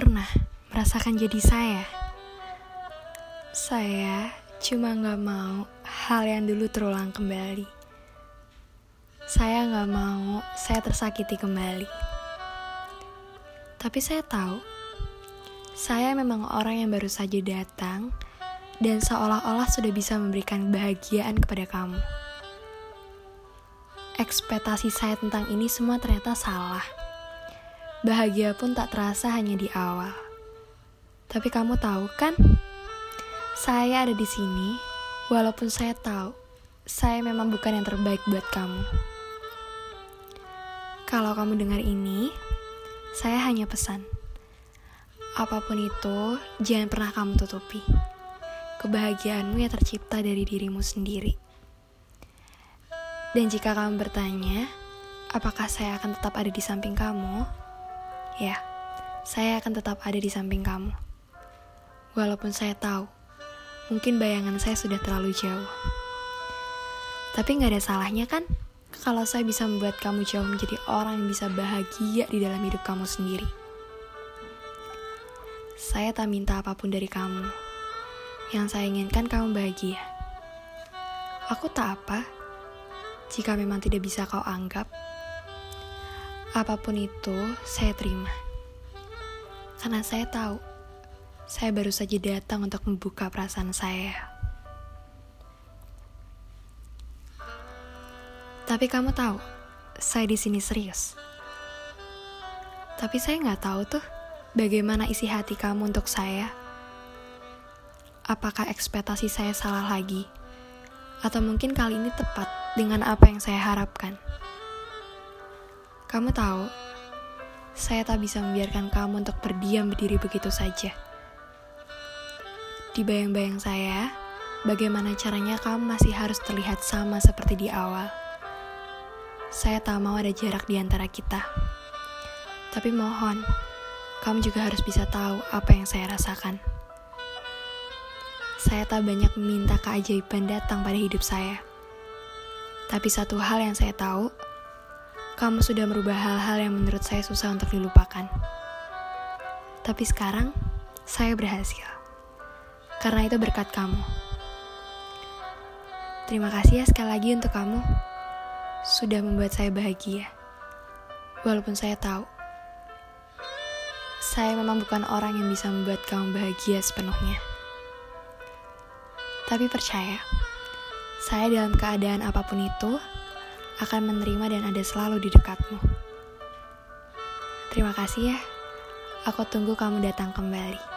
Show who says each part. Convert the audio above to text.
Speaker 1: pernah merasakan jadi saya. Saya cuma gak mau hal yang dulu terulang kembali. Saya gak mau saya tersakiti kembali. Tapi saya tahu, saya memang orang yang baru saja datang dan seolah-olah sudah bisa memberikan kebahagiaan kepada kamu. Ekspektasi saya tentang ini semua ternyata salah. Bahagia pun tak terasa hanya di awal. Tapi kamu tahu kan? Saya ada di sini, walaupun saya tahu saya memang bukan yang terbaik buat kamu. Kalau kamu dengar ini, saya hanya pesan. Apa pun itu, jangan pernah kamu tutupi. Kebahagiaanmu yang tercipta dari dirimu sendiri. Dan jika kamu bertanya, apakah saya akan tetap ada di samping kamu? Ya, saya akan tetap ada di samping kamu. Walaupun saya tahu, mungkin bayangan saya sudah terlalu jauh. Tapi nggak ada salahnya kan? Kalau saya bisa membuat kamu jauh menjadi orang yang bisa bahagia di dalam hidup kamu sendiri. Saya tak minta apa pun dari kamu. Yang saya inginkan kamu bahagia. Aku tak apa jika memang tidak bisa kau anggap, apa pun itu saya terima. Karena saya tahu, saya baru saja datang untuk membuka perasaan saya. Tapi kamu tahu, saya di sini serius. Tapi saya nggak tahu tuh, bagaimana isi hati kamu untuk saya. Apakah ekspektasi saya salah lagi? Atau mungkin kali ini tepat dengan apa yang saya harapkan. Kamu tahu, saya tak bisa membiarkan kamu untuk berdiam berdiri begitu saja. Di bayang-bayang saya, bagaimana caranya kamu masih harus terlihat sama seperti di awal. Saya tak mau ada jarak di antara kita. Tapi mohon, kamu juga harus bisa tahu apa yang saya rasakan. Saya tak banyak meminta keajaiban datang pada hidup saya. Tapi satu hal yang saya tahu, kamu sudah merubah hal-hal yang menurut saya susah untuk dilupakan. Tapi sekarang, saya berhasil. Karena itu berkat kamu. Terima kasih ya sekali lagi untuk kamu. Sudah membuat saya bahagia. Walaupun saya tahu, saya memang bukan orang yang bisa membuat kamu bahagia sepenuhnya. Tapi percaya, saya dalam keadaan apa pun itu akan menerima dan ada selalu di dekatmu. Terima kasih ya. Aku tunggu kamu datang kembali.